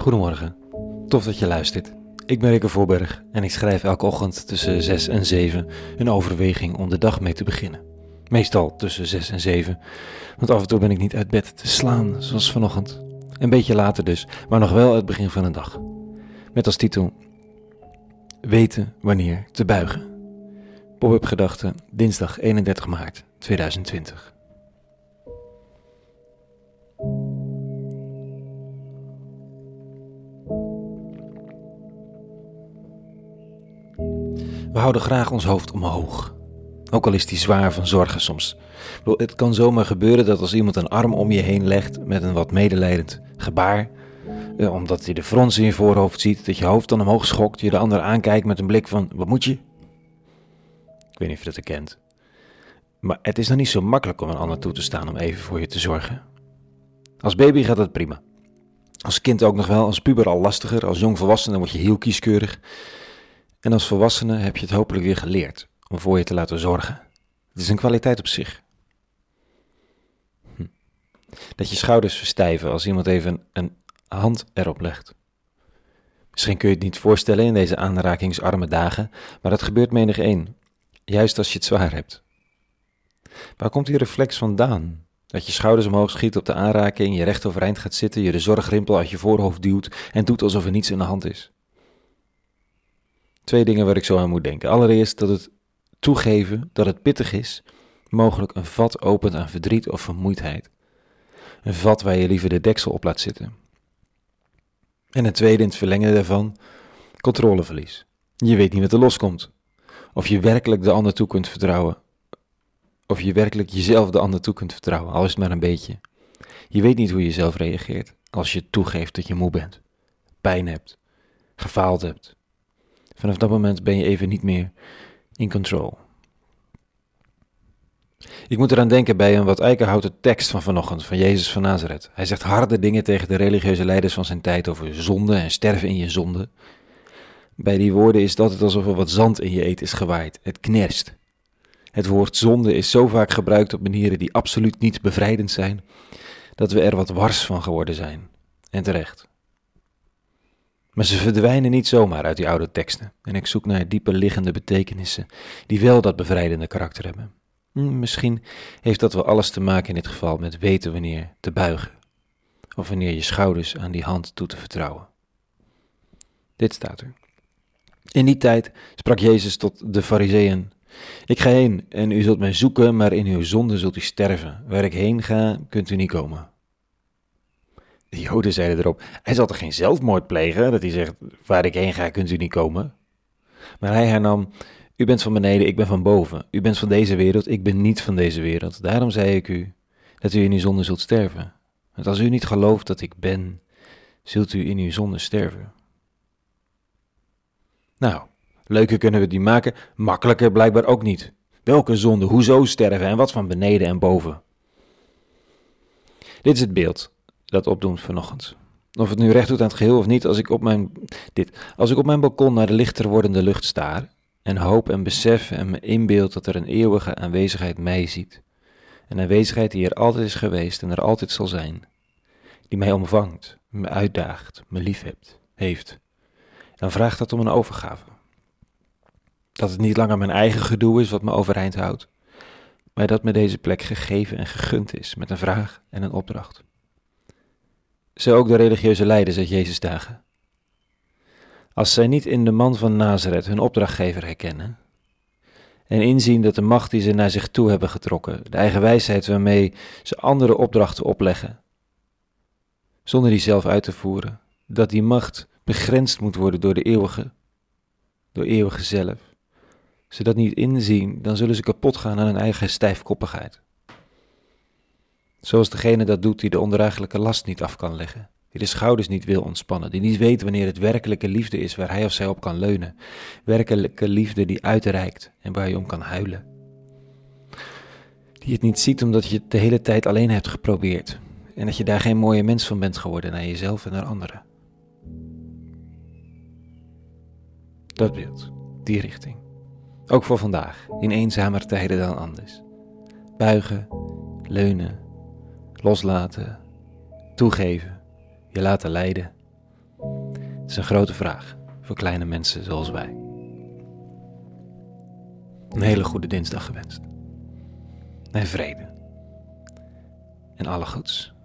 Goedemorgen, tof dat je luistert. Ik ben Rikke Voorberg en ik schrijf elke ochtend tussen 6 en 7 een overweging om de dag mee te beginnen. Meestal tussen 6 en 7, want af en toe ben ik niet uit bed te slaan, zoals vanochtend. Een beetje later dus, maar nog wel het begin van een dag. Met als titel Weten wanneer te buigen. Pop-up gedachten, dinsdag 31 maart 2020. We houden graag ons hoofd omhoog. Ook al is die zwaar van zorgen soms. Het kan zomaar gebeuren dat als iemand een arm om je heen legt met een wat medelijdend gebaar, eh, omdat hij de frons in je voorhoofd ziet, dat je hoofd dan omhoog schokt, je de ander aankijkt met een blik van: wat moet je? Ik weet niet of je dat herkent. Maar het is dan niet zo makkelijk om een ander toe te staan om even voor je te zorgen. Als baby gaat dat prima. Als kind ook nog wel, als puber al lastiger, als jong volwassene word je heel kieskeurig. En als volwassene heb je het hopelijk weer geleerd om voor je te laten zorgen. Het is een kwaliteit op zich. Hm. Dat je schouders verstijven als iemand even een hand erop legt. Misschien kun je het niet voorstellen in deze aanrakingsarme dagen, maar dat gebeurt menig één, juist als je het zwaar hebt. Waar komt die reflex vandaan? Dat je schouders omhoog schiet op de aanraking, je recht overeind gaat zitten, je de zorgrimpel uit je voorhoofd duwt en doet alsof er niets in de hand is. Twee dingen waar ik zo aan moet denken. Allereerst dat het toegeven dat het pittig is, mogelijk een vat opent aan verdriet of vermoeidheid. Een vat waar je liever de deksel op laat zitten. En het tweede in het verlengen daarvan, controleverlies. Je weet niet wat er loskomt. Of je werkelijk de ander toe kunt vertrouwen. Of je werkelijk jezelf de ander toe kunt vertrouwen, al is het maar een beetje. Je weet niet hoe je zelf reageert als je toegeeft dat je moe bent, pijn hebt, gefaald hebt, Vanaf dat moment ben je even niet meer in control. Ik moet eraan denken bij een wat eikenhouten tekst van vanochtend van Jezus van Nazareth. Hij zegt harde dingen tegen de religieuze leiders van zijn tijd over zonde en sterven in je zonde. Bij die woorden is het alsof er wat zand in je eet is gewaaid. Het knerst. Het woord zonde is zo vaak gebruikt op manieren die absoluut niet bevrijdend zijn, dat we er wat wars van geworden zijn. En terecht. Maar ze verdwijnen niet zomaar uit die oude teksten. En ik zoek naar dieper liggende betekenissen die wel dat bevrijdende karakter hebben. Hm, misschien heeft dat wel alles te maken in dit geval met weten wanneer te buigen. Of wanneer je schouders aan die hand toe te vertrouwen. Dit staat er. In die tijd sprak Jezus tot de Fariseeën: Ik ga heen en u zult mij zoeken, maar in uw zonde zult u sterven. Waar ik heen ga, kunt u niet komen. De Joden zeiden erop: Hij zal toch geen zelfmoord plegen? Dat hij zegt: Waar ik heen ga, kunt u niet komen. Maar hij hernam: U bent van beneden, ik ben van boven. U bent van deze wereld, ik ben niet van deze wereld. Daarom zei ik u dat u in uw zonde zult sterven. Want als u niet gelooft dat ik ben, zult u in uw zonde sterven. Nou, leuker kunnen we die maken, makkelijker blijkbaar ook niet. Welke zonde, hoezo sterven en wat van beneden en boven? Dit is het beeld dat opdoen vanochtend. Of het nu recht doet aan het geheel of niet, als ik op mijn, dit, als ik op mijn balkon naar de lichter wordende lucht staar en hoop en besef en me inbeeld dat er een eeuwige aanwezigheid mij ziet. Een aanwezigheid die er altijd is geweest en er altijd zal zijn. Die mij omvangt, me uitdaagt, me liefhebt, heeft. Dan vraagt dat om een overgave. Dat het niet langer mijn eigen gedoe is wat me overeind houdt, maar dat me deze plek gegeven en gegund is met een vraag en een opdracht. Zo ook de religieuze leiders uit Jezus dagen. Als zij niet in de man van Nazareth hun opdrachtgever herkennen en inzien dat de macht die ze naar zich toe hebben getrokken, de eigen wijsheid waarmee ze andere opdrachten opleggen, zonder die zelf uit te voeren, dat die macht begrensd moet worden door de eeuwige, door eeuwige zelf. Ze dat niet inzien, dan zullen ze kapot gaan aan hun eigen stijfkoppigheid. Zoals degene dat doet die de ondraaglijke last niet af kan leggen, die de schouders niet wil ontspannen, die niet weet wanneer het werkelijke liefde is waar hij of zij op kan leunen. Werkelijke liefde die uitreikt en waar je om kan huilen. Die het niet ziet omdat je het de hele tijd alleen hebt geprobeerd en dat je daar geen mooie mens van bent geworden naar jezelf en naar anderen. Dat beeld, die richting. Ook voor vandaag, in eenzamer tijden dan anders. Buigen, leunen, loslaten, toegeven, je laten leiden, Het is een grote vraag voor kleine mensen zoals wij. Een hele goede dinsdag gewenst. En vrede. En alle goeds.